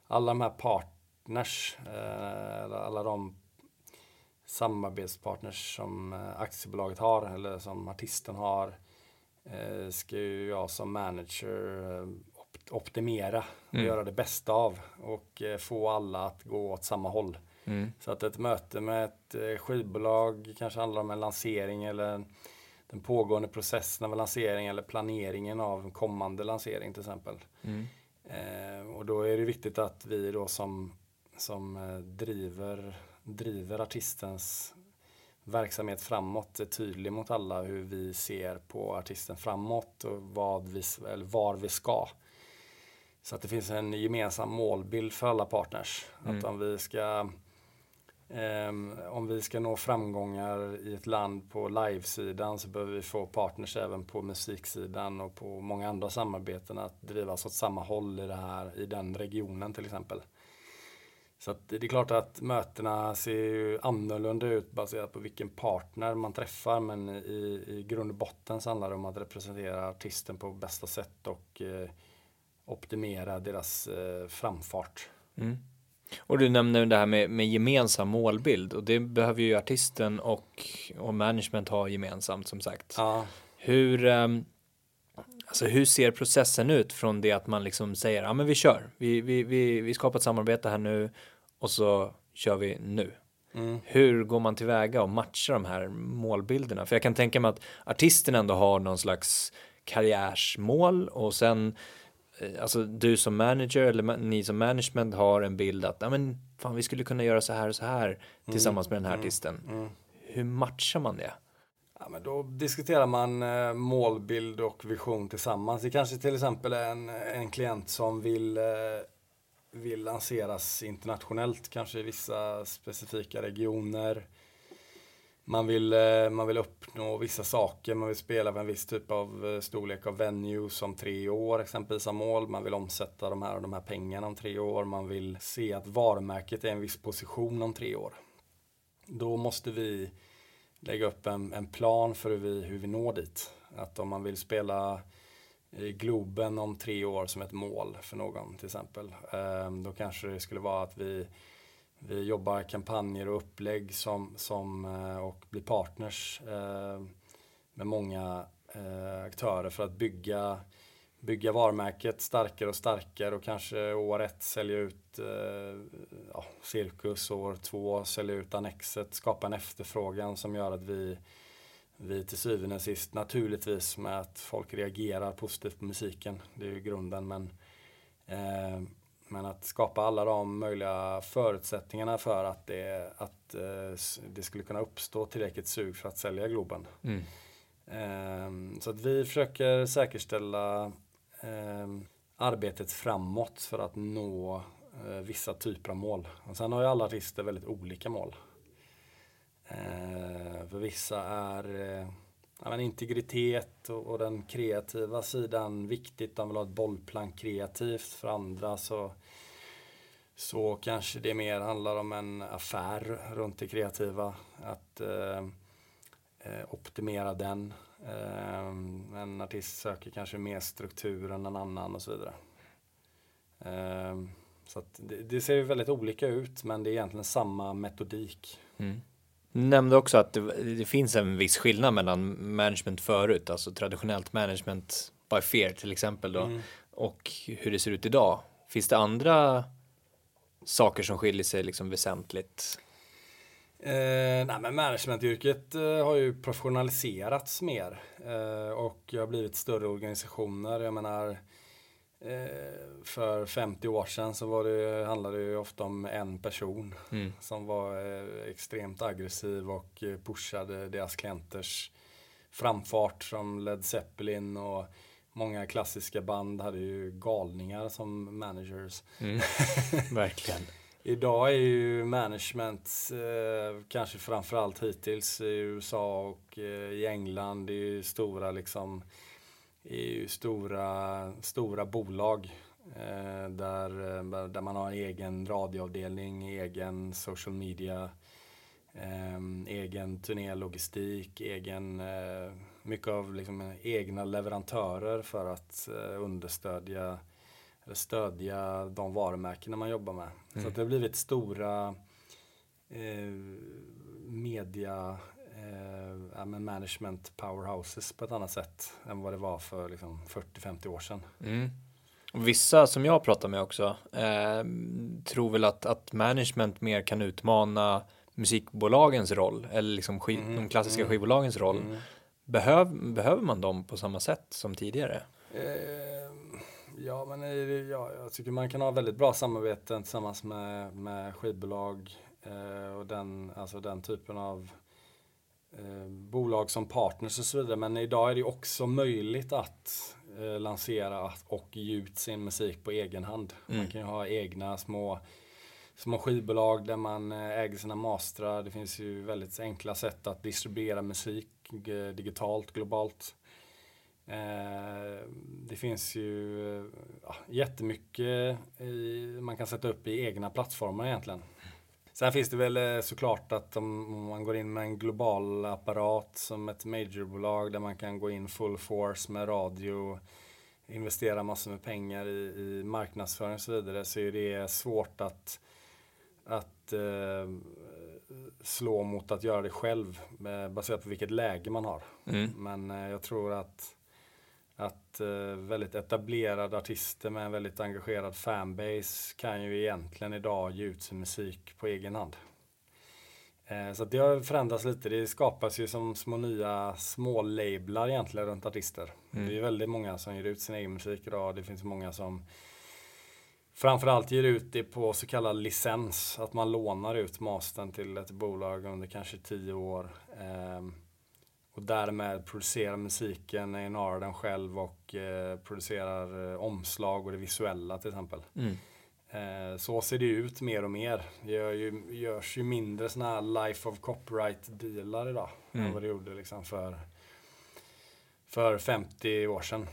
alla de här partners, eh, alla de samarbetspartners som eh, aktiebolaget har eller som artisten har eh, ska ju jag som manager optimera och mm. göra det bästa av och få alla att gå åt samma håll. Mm. Så att ett möte med ett eh, skivbolag kanske handlar om en lansering eller den pågående processen av lansering eller planeringen av en kommande lansering till exempel. Mm. Eh, och då är det viktigt att vi då som, som eh, driver, driver artistens verksamhet framåt är tydlig mot alla hur vi ser på artisten framåt och vad vi, eller var vi ska. Så att det finns en gemensam målbild för alla partners. Mm. Att om vi ska Um, om vi ska nå framgångar i ett land på livesidan så behöver vi få partners även på musiksidan och på många andra samarbeten att drivas åt samma håll i, det här, i den regionen till exempel. Så det är klart att mötena ser ju annorlunda ut baserat på vilken partner man träffar men i, i grund och botten så handlar det om att representera artisten på bästa sätt och eh, optimera deras eh, framfart. Mm. Och du nämner det här med, med gemensam målbild och det behöver ju artisten och, och management ha gemensamt som sagt. Ja. Hur, um, alltså hur ser processen ut från det att man liksom säger ja men vi kör, vi, vi, vi, vi skapar ett samarbete här nu och så kör vi nu. Mm. Hur går man tillväga och matchar de här målbilderna? För jag kan tänka mig att artisten ändå har någon slags karriärsmål och sen alltså du som manager eller ni som management har en bild att ja men fan vi skulle kunna göra så här och så här tillsammans med den här mm, artisten. Mm. Hur matchar man det? Ja, men då diskuterar man eh, målbild och vision tillsammans. Det kanske till exempel är en, en klient som vill, eh, vill lanseras internationellt, kanske i vissa specifika regioner man vill, eh, man vill uppnå vissa saker, man vill spela för en viss typ av eh, storlek av venue som tre år exempelvis som mål. Man vill omsätta de här och de här pengarna om tre år. Man vill se att varumärket är i en viss position om tre år. Då måste vi lägga upp en, en plan för hur vi, hur vi når dit. Att om man vill spela i Globen om tre år som ett mål för någon till exempel. Då kanske det skulle vara att vi vi jobbar kampanjer och upplägg som, som, eh, och blir partners eh, med många eh, aktörer för att bygga, bygga varumärket starkare och starkare och kanske år ett sälja ut ja, Cirkus, år två sälja ut Annexet, skapa en efterfrågan som gör att vi, vi till syvende och sist naturligtvis med att folk reagerar positivt på musiken, det är ju grunden men men att skapa alla de möjliga förutsättningarna för att det, att, eh, det skulle kunna uppstå tillräckligt sug för att sälja Globen. Mm. Um, så att vi försöker säkerställa um, arbetet framåt för att nå uh, vissa typer av mål. Och sen har ju alla artister väldigt olika mål. Uh, för vissa är uh, ja, men integritet och, och, den kreativa sidan viktigt. De vill ha ett bollplank kreativt. För andra så, så kanske det mer handlar om en affär runt det kreativa. Att eh, eh optimera den. Eh, en artist söker kanske mer struktur än en annan och så vidare. Eh, så det, det, ser väldigt olika ut men det är egentligen samma metodik. Mm nämnde också att det, det, finns en viss skillnad mellan management förut, alltså traditionellt management by fear till exempel då, mm. och hur det ser ut idag. Finns det andra saker som skiljer sig liksom väsentligt? Eh, nej, men managementyrket eh, har ju professionaliserats mer eh, och har blivit större organisationer. Jag menar, för 50 år sedan så var det, handlade det ju ofta om en person mm. som var eh, extremt aggressiv och eh, pushade deras klienters framfart som Led Zeppelin och många klassiska band hade ju galningar som managers. Mm. Verkligen. Idag är ju management, eh, kanske framförallt hittills i USA och eh, i England, det är ju stora liksom ju stora, stora bolag eh, där, eh, där man har egen radioavdelning, egen social media, eh, egen turnélogistik, egen, eh, mycket av liksom egna leverantörer för att eh, understödja eller stödja de varumärken man jobbar med. Mm. Så det har blivit stora eh, media eh, management powerhouses på ett annat sätt än vad det var för liksom, 40-50 år sedan. Mm. Vissa som jag pratar med också eh, tror väl att, att management mer kan utmana musikbolagens roll eller liksom skiv, mm. de klassiska mm. skivbolagens roll. Mm. Behöv, behöver man dem på samma sätt som tidigare? Eh, ja, men ja, jag tycker man kan ha väldigt bra samarbeten tillsammans med, med skivbolag eh, och den, alltså den typen av eh, bolag som partners och så vidare. Men idag är det också möjligt att eh, lansera och ge ut sin musik på egen hand. Mm. Man kan ju ha egna små små skivbolag där man eh, äger sina mastrar. Det finns ju väldigt enkla sätt att distribuera musik eh, digitalt, globalt. Eh, det finns ju ja, jättemycket man kan sätta upp i egna plattformar egentligen. Sen finns det väl såklart att om man går in med en global apparat som ett majorbolag där man kan gå in full force med radio, investera massor med pengar i, i marknadsföring och så vidare så är det svårt att att eh, slå mot att göra det själv eh, baserat på vilket läge man har. Mm. Men eh, jag tror att, att eh, väldigt etablerade artister med en väldigt engagerad fanbase kan ju egentligen idag ge ut sin musik på egen hand. Eh, så det har förändrats lite. Det skapas ju som små nya små lablar egentligen runt artister. Mm. Det är väldigt många som ger ut sin egen musik idag. Det finns många som framförallt ger ut det på så kallad licens. Att man lånar ut mastern till ett bolag under kanske tio år. Eh, och därmed producerar musiken, A&R den själv och eh, producerar eh, omslag och det visuella till exempel. Mm. Eh, så ser det ut mer och mer. Det gör ju, görs ju mindre sådana här life of copyright-dealar idag mm. än vad det gjorde liksom för, för 50 år sedan.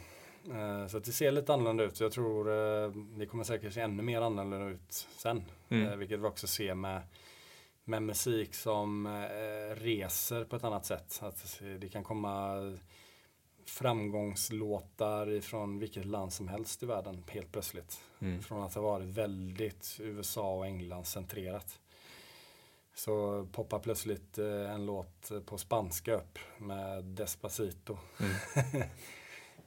Eh, så det ser lite annorlunda ut. Jag tror eh, det kommer säkert se ännu mer annorlunda ut sen. Mm. Eh, vilket vi också ser med, med musik som reser på ett annat sätt. Att det kan komma framgångslåtar ifrån vilket land som helst i världen helt plötsligt. Mm. Från att ha varit väldigt USA och England centrerat. Så poppar plötsligt en låt på spanska upp med Despacito. Mm.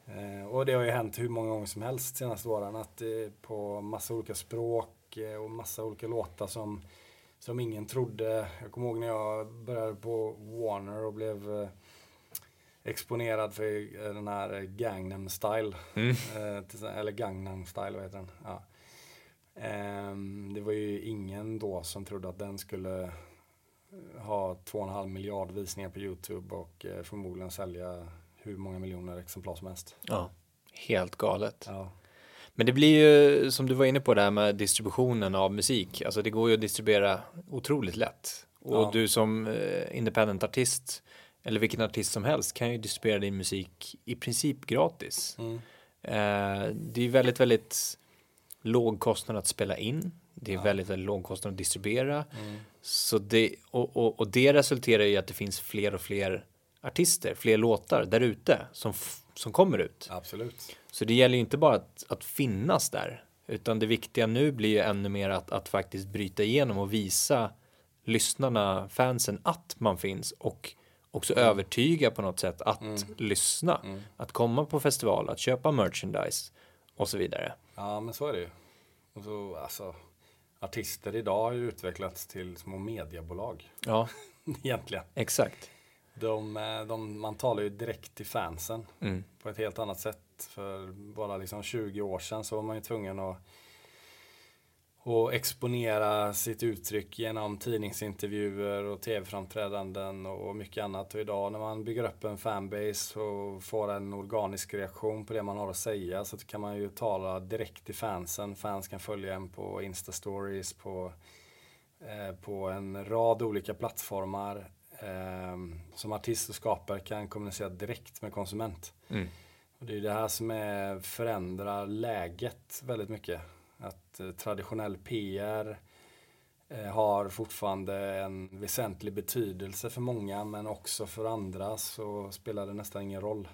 Eh, och det har ju hänt hur många gånger som helst de senaste åren. Att eh, på massa olika språk eh, och massa olika låtar som, som ingen trodde. Jag kommer ihåg när jag började på Warner och blev eh, exponerad för eh, den här Gangnam Style. Mm. Eh, eller Gangnam Style, vad heter den? Ja. Ehm, det var ju ingen då som trodde att den skulle ha 2,5 miljard visningar på Youtube och förmodligen sälja hur många miljoner exemplar som helst. Ja, helt galet. Ja. Men det blir ju som du var inne på där med distributionen av musik. Alltså det går ju att distribuera otroligt lätt. Och ja. du som eh, independent artist eller vilken artist som helst kan ju distribuera din musik i princip gratis. Mm. Eh, det är väldigt, väldigt låg kostnad att spela in. Det är ja. väldigt, väldigt låg kostnad att distribuera. Mm. Så det, och, och, och det resulterar i att det finns fler och fler artister, fler låtar där ute som, som kommer ut. Absolut. Så det gäller ju inte bara att, att finnas där, utan det viktiga nu blir ju ännu mer att, att faktiskt bryta igenom och visa lyssnarna, fansen, att man finns och också mm. övertyga på något sätt att mm. lyssna, mm. att komma på festival, att köpa merchandise och så vidare. Ja, men så är det ju. Och så, alltså, artister idag har ju utvecklats till små mediebolag. Ja, egentligen. Exakt. De, eh, de, man talar ju direkt till fansen mm. på ett helt annat sätt. För bara liksom 20 år sedan så var man ju tvungen att, att exponera sitt uttryck genom tidningsintervjuer och tv-framträdanden och mycket annat. Och idag när man bygger upp en fanbase och får en organisk reaktion på det man har att säga så kan man ju tala direkt till fansen. Fans kan följa en på Insta-stories, på, eh, på en rad olika plattformar eh, som artist och skapare kan kommunicera direkt med konsument. Mm. Och det är det här som är, förändrar läget väldigt mycket. Att eh, traditionell PR eh, har fortfarande en väsentlig betydelse för många men också för andra så spelar det nästan ingen roll.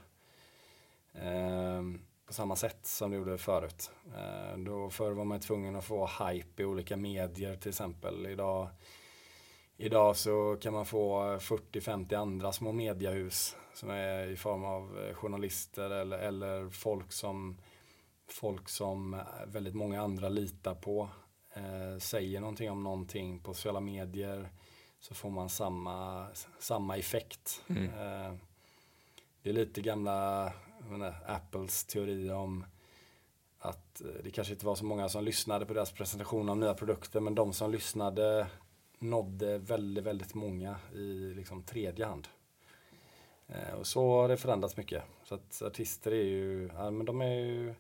Eh, på samma sätt som det gjorde förut. Eh, då förr var man tvungen att få hype i olika medier till exempel. Idag Idag så kan man få 40-50 andra små mediehus som är i form av eh, journalister eller, eller folk som folk som väldigt många andra litar på eh, säger någonting om någonting på sociala medier så får man samma, samma effekt. Mm. Eh, det är lite gamla menar, Apples teori om att eh, det kanske inte var så många som lyssnade på deras presentation av nya produkter men de som lyssnade nådde väldigt, väldigt många i liksom tredje hand. Eh, och så har det förändrats mycket. Så att artister är ju, ja, men de är ju,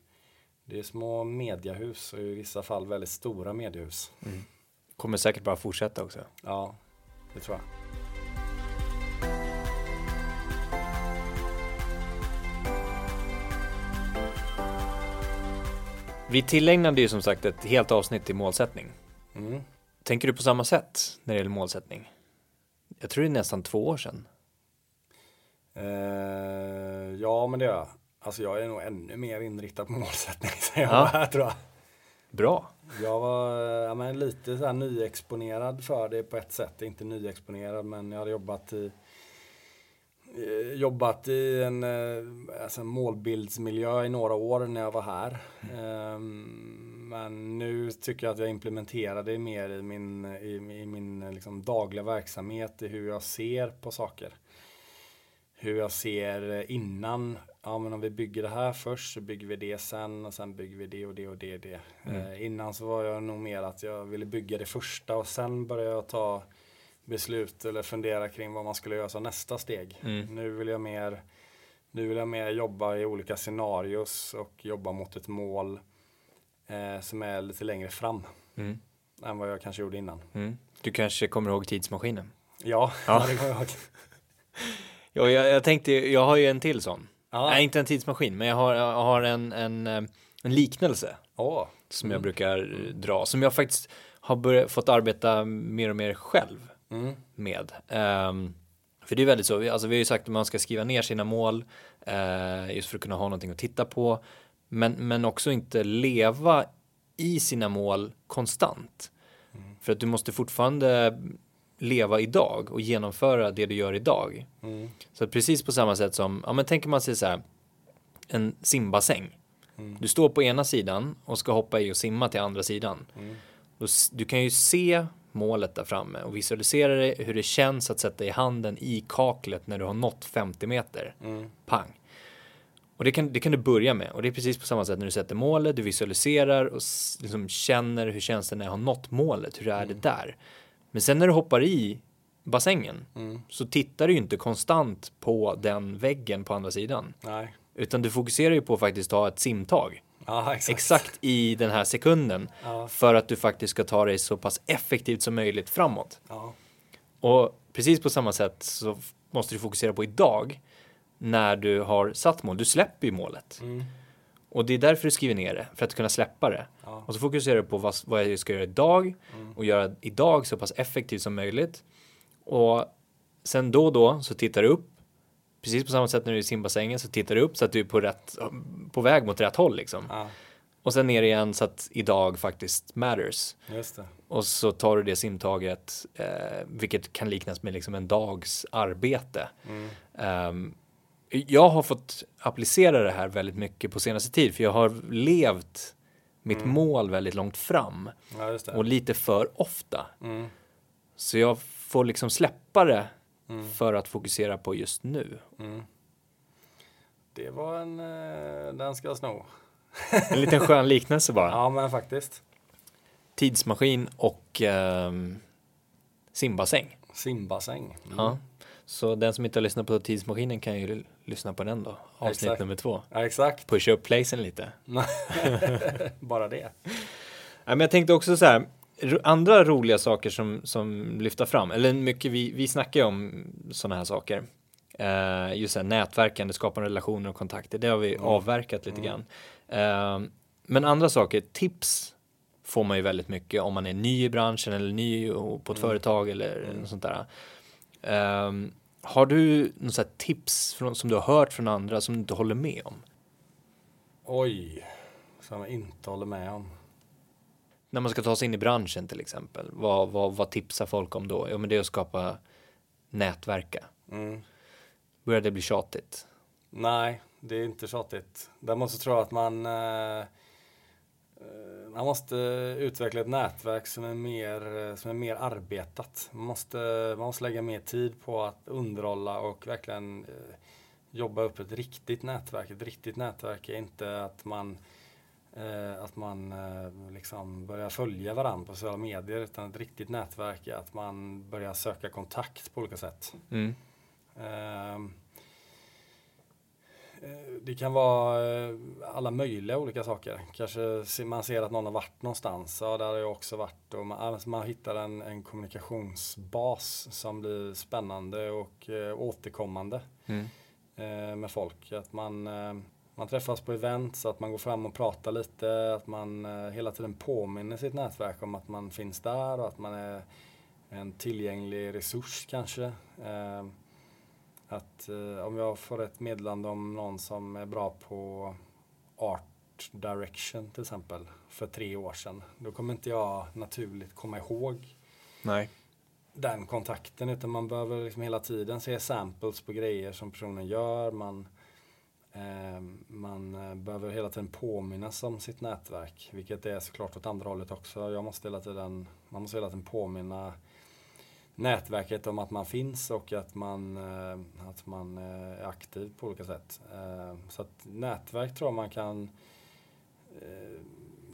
det är små mediehus och i vissa fall väldigt stora mediehus. Mm. Kommer säkert bara fortsätta också. Ja, det tror jag. Vi tillägnade ju som sagt ett helt avsnitt till målsättning. Mm. Tänker du på samma sätt när det gäller målsättning? Jag tror det är nästan två år sedan. Eh, ja, men det gör jag. Alltså jag är nog ännu mer inriktad på målsättning sen jag Ja. var här tror jag. Bra. Jag var ja, men lite så här nyexponerad för det på ett sätt. Inte nyexponerad men jag hade jobbat i jobbat i en eh, alltså en målbildsmiljö i några år när jag var här. Ehm, Men nu tycker jag att jag implementerar det mer i min, i, i min eh, liksom dagliga verksamhet, i hur jag ser på saker. Hur jag ser eh, innan, ja men om vi bygger det här först så bygger vi det sen och sen bygger vi det och det och det och det. Eh, innan så var jag nog mer att jag ville bygga det första och sen började jag ta beslut eller fundera kring vad man skulle göra som nästa steg. Mm. Nu vill jag mer nu vill jag mer jobba i olika scenarios och jobba mot ett mål eh, som är lite längre fram Mm. än vad jag kanske gjorde innan. Mm. Du kanske kommer ihåg tidsmaskinen? Ja, Ja. det kommer jag ihåg. Ja, jag, jag tänkte, jag har ju en till sån. Ja. Nej, inte en tidsmaskin, men jag har, jag har en, en, eh, en liknelse Åh, som jag brukar eh, dra, som jag faktiskt har börjat, fått arbeta mer och mer själv mm. med. Ehm, för det är väldigt så, vi- alltså vi har ju sagt att man ska skriva ner sina mål eh, just för att kunna ha någonting att titta på. Men, men också inte leva i sina mål konstant. För att du måste fortfarande leva idag och genomföra det du gör idag. Mm. Så precis på samma sätt som, ja men tänker man sig så här, en simbassäng. Mm. Du står på ena sidan och ska hoppa i och simma till andra sidan. Mm. Du kan ju se målet där framme och visualisera det, hur det känns att sätta i handen i kaklet när du har nått 50 meter. Mm. Pang. Och det kan, det kan du börja med. Och det är precis på samma sätt när du sätter målet, du visualiserar och liksom känner hur känns det när jag har nått målet, hur är det där? Men sen när du hoppar i bassängen Mm. så tittar du ju inte konstant på den väggen på andra sidan. Nej. Utan du fokuserar ju på att faktiskt ta ett simtag. Ja, exakt. Exakt i den här sekunden. Ja. För att du faktiskt ska ta dig så pass effektivt som möjligt framåt. Ja. Och precis på samma sätt så måste du fokusera på idag. När du har satt mål. Du släpper ju målet. Mm. Och det är därför du skriver ner det. För att kunna släppa det. Ja. Och så fokuserar du på vad, vad jag ska göra idag. Mm. Och göra idag så pass effektivt som möjligt. Och sen då och då så tittar du upp. Precis på samma sätt när du är i simbassängen så tittar du upp så att du är på, rätt, på väg mot rätt håll liksom. ja, Och sen ner igen så att idag faktiskt matters. Och så tar du det simtaget, eh, vilket kan liknas med liksom en dags arbete. Mm. Ehm, jag har fått applicera det här väldigt mycket på senaste tid, för jag har levt mitt mål väldigt långt fram Ja, och lite för ofta. Mm. Så jag får liksom släppa det Mm. för att fokusera på just nu. Mm. Det var en, eh, den ska jag sno. En liten skön liknelse bara. Ja, men faktiskt. Tidsmaskin och ehm, simbassäng. Simbassäng. Mm. Ja. Så den som inte har lyssnat på tidsmaskinen kan ju lyssna på den då. Avsnitt Exakt. nummer två. Ja, exakt. Pusha upp placen lite. Bara det. Nej, men jag tänkte också så här. Andra roliga saker som, som lyfta fram, eller mycket vi, vi snackar ju om sådana här saker. Eh, just här, nätverkande, skapa relationer och kontakter, det har vi avverkat lite grann. Eh, men andra saker, tips får man ju väldigt mycket om man är ny i branschen eller ny på ett företag eller något sånt där. Eh, har du här tips från, som du har hört från andra som du inte håller med om? Oj, som jag inte håller med om. När man ska ta sig in i branschen till exempel, vad, vad, vad tipsar folk om då? Jo, men det är att skapa nätverka. Mm. Börjar det bli tjatigt? Nej, det är inte tjatigt. Däremot så tror jag att man eh, eh, man måste utveckla ett nätverk som är mer, eh, som är mer arbetat. Man måste, man måste lägga mer tid på att underhålla och verkligen eh, jobba upp ett riktigt nätverk. Ett riktigt nätverk är inte att man eh, att man eh, liksom börjar följa varandra på sociala medier utan ett riktigt nätverk är att man börjar söka kontakt på olika sätt. Mm. Ehm, eh, det kan vara eh, alla möjliga olika saker. Kanske man ser att någon har varit någonstans. Ja, där har jag också varit. Och man, alltså man hittar en, en kommunikationsbas som blir spännande och eh, återkommande Mm. eh, med folk. Att man, man träffas på event så att man går fram och pratar lite. Att man eh, hela tiden påminner sitt nätverk om att man finns där och att man är en tillgänglig resurs kanske. Eh, att eh, om jag får ett meddelande om någon som är bra på art direction till exempel för tre år sedan. Då kommer inte jag naturligt komma ihåg Nej. den kontakten utan man behöver liksom hela tiden se samples på grejer som personen gör. Man, man eh, behöver hela tiden påminnas om sitt nätverk, vilket är såklart åt andra hållet också. Jag måste hela tiden, man måste hela tiden påminna nätverket om att man finns och att man, eh, att man eh, är aktiv på olika sätt. Eh, så att nätverk tror jag man kan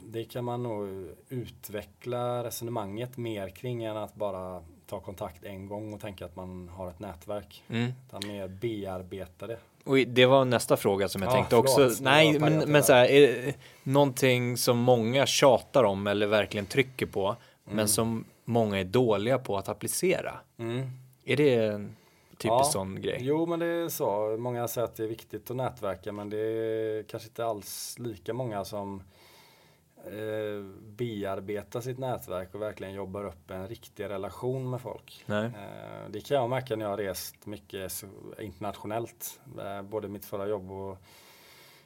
det kan man nog utveckla resonemanget mer kring än att bara ta kontakt en gång och tänka att man har ett nätverk. Mm. Utan mer bearbeta det. Och det var nästa fråga som jag Ja, tänkte förlåt, också. Nej, men, men så här, är någonting som många tjatar om eller verkligen trycker på, men som många är dåliga på att applicera. Mm. Är det en typisk Ja. sån grej? Jo, men det är så. Många säger att det är viktigt att nätverka, men det är kanske inte alls lika många som eh, bearbetar sitt nätverk och verkligen jobbar upp en riktig relation med folk. Eh, Det kan jag märka när jag har rest mycket internationellt. Eh, Både mitt förra jobb och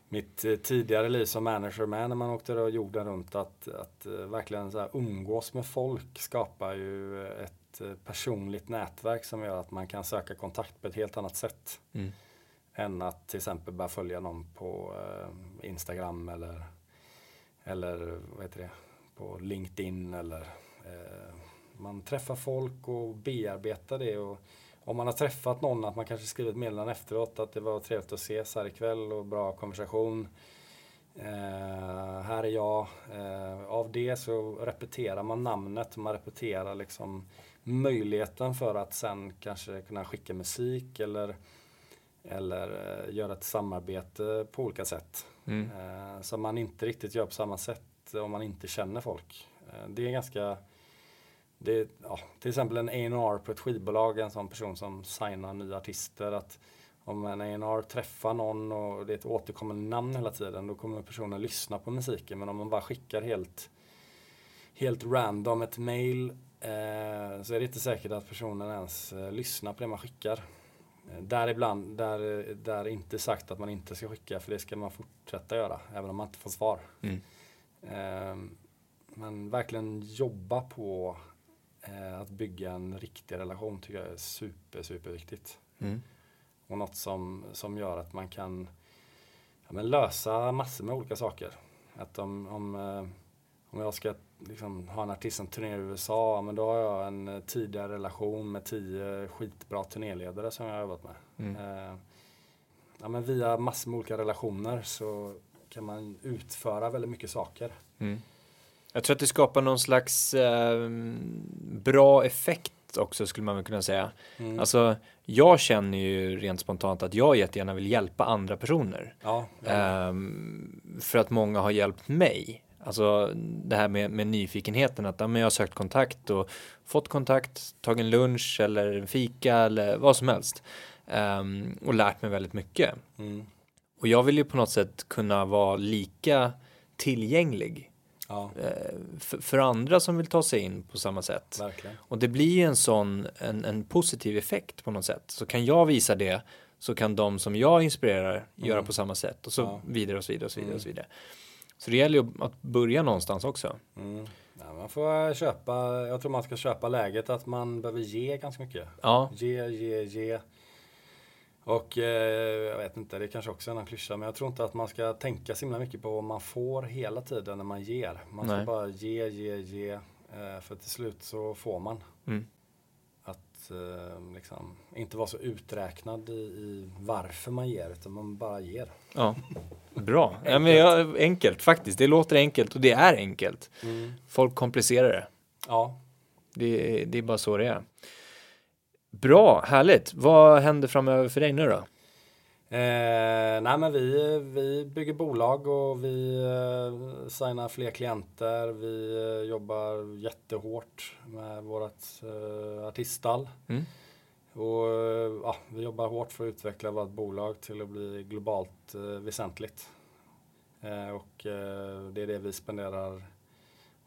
mitt eh, tidigare liv som manager med när man åkte då jorden runt. Att, att eh, verkligen så här umgås med folk skapar ju ett personligt nätverk som gör att man kan söka kontakt på ett helt annat sätt. Mm. Än att till exempel börja följa någon på Instagram eller, eller vad heter det, på LinkedIn eller eh, man träffar folk och bearbetar det. Och om man har träffat någon, att man kanske skriver ett meddelande efteråt att det var trevligt att ses här ikväll och bra konversation. Eh, här är jag. Eh, av det så repeterar man namnet, man repeterar liksom möjligheten för att sen kanske kunna skicka musik eller, eller eh, göra ett samarbete på olika sätt. Mm. Eh, som man inte riktigt gör på samma sätt om man inte känner folk. Eh, det är ganska det, ja, till exempel en A&R på ett skivbolag, en sån person som signar nya artister. Att om en A&R träffar någon och det är ett återkommande namn hela tiden, då kommer personen lyssna på musiken. Men om man bara skickar helt, helt random ett mail eh, så är det inte säkert att personen ens eh, lyssnar på det man skickar. Eh, Där ibland, där, där är inte sagt att man inte ska skicka, för det ska man fortsätta göra, även om man inte får svar. Mm. Eh, men verkligen jobba på eh, att bygga en riktig relation tycker jag är super, super viktigt. Mm. Och något som, som gör att man kan ja, lösa massor med olika saker. Att om, om, eh, om jag ska liksom, ha en artist som turnerar i USA, men då har jag en eh, tidigare relation med tio skitbra turnéledare som jag har jobbat med. Mm. Eh, ja, men via massor med olika relationer så kan man utföra väldigt mycket saker. Mm. Jag tror att det skapar någon slags eh, bra effekt också skulle man väl kunna säga. Mm. Alltså, jag känner ju rent spontant att jag jättegärna vill hjälpa andra personer. ja, ja. Ehm, för att många har hjälpt mig. Alltså det här med, med nyfikenheten att ja, men jag har sökt kontakt och fått kontakt, tagit en lunch eller en fika eller vad som helst. Ehm, och lärt mig väldigt mycket. Mm. Och jag vill ju på något sätt kunna vara lika tillgänglig ja eh, för, för andra som vill ta sig in på samma sätt. verkligen. Och det blir ju en sån, en, en positiv effekt på något sätt. Så kan jag visa det så kan de som jag inspirerar göra Mm. på samma sätt och så Ja. vidare och så vidare och så vidare. Mm. Och så vidare. Så det gäller ju att börja någonstans också. Mm. Ja, man får köpa, jag tror man ska köpa läget att man behöver ge ganska mycket. Ja, Ge, ge, ge. Och eh, jag vet inte, det är kanske också är en klyscha, men jag tror inte att man ska tänka så himla mycket på vad man får hela tiden när man ger. Man ska Nej. bara ge, ge, ge. Eh, för till slut så får man. Mm. Att eh, liksom, inte vara så uträknad i, i, varför man ger, utan man bara ger. Ja, bra. enkelt. Ja, men ja, enkelt faktiskt. Det låter enkelt och det är enkelt. Mm. Folk komplicerar det. Ja. Det, det är bara så det är. Bra, härligt. Vad händer framöver för dig nu då? Eh, nej men vi, vi bygger bolag och vi eh, signar fler klienter. Vi eh, jobbar jättehårt med vårt eh, artiststall. Mm. Och, eh, ja, vi jobbar hårt för att utveckla vårt bolag till att bli globalt eh, väsentligt. Eh, och eh, det är det vi spenderar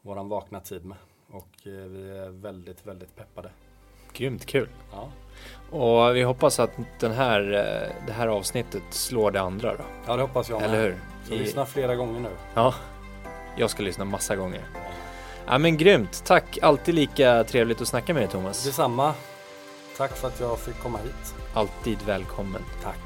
våran vakna tid med. Och vi är väldigt, väldigt peppade. Grymt kul. Ja. Och vi hoppas att den här, det här avsnittet slår det andra då. Ja, det hoppas jag med. Eller hur? Så I... lyssna flera gånger nu. Ja, jag ska lyssna massa gånger. Ja men grymt, tack! Alltid lika trevligt att snacka med dig Thomas. Detsamma. Tack för att jag fick komma hit. Alltid välkommen. Tack.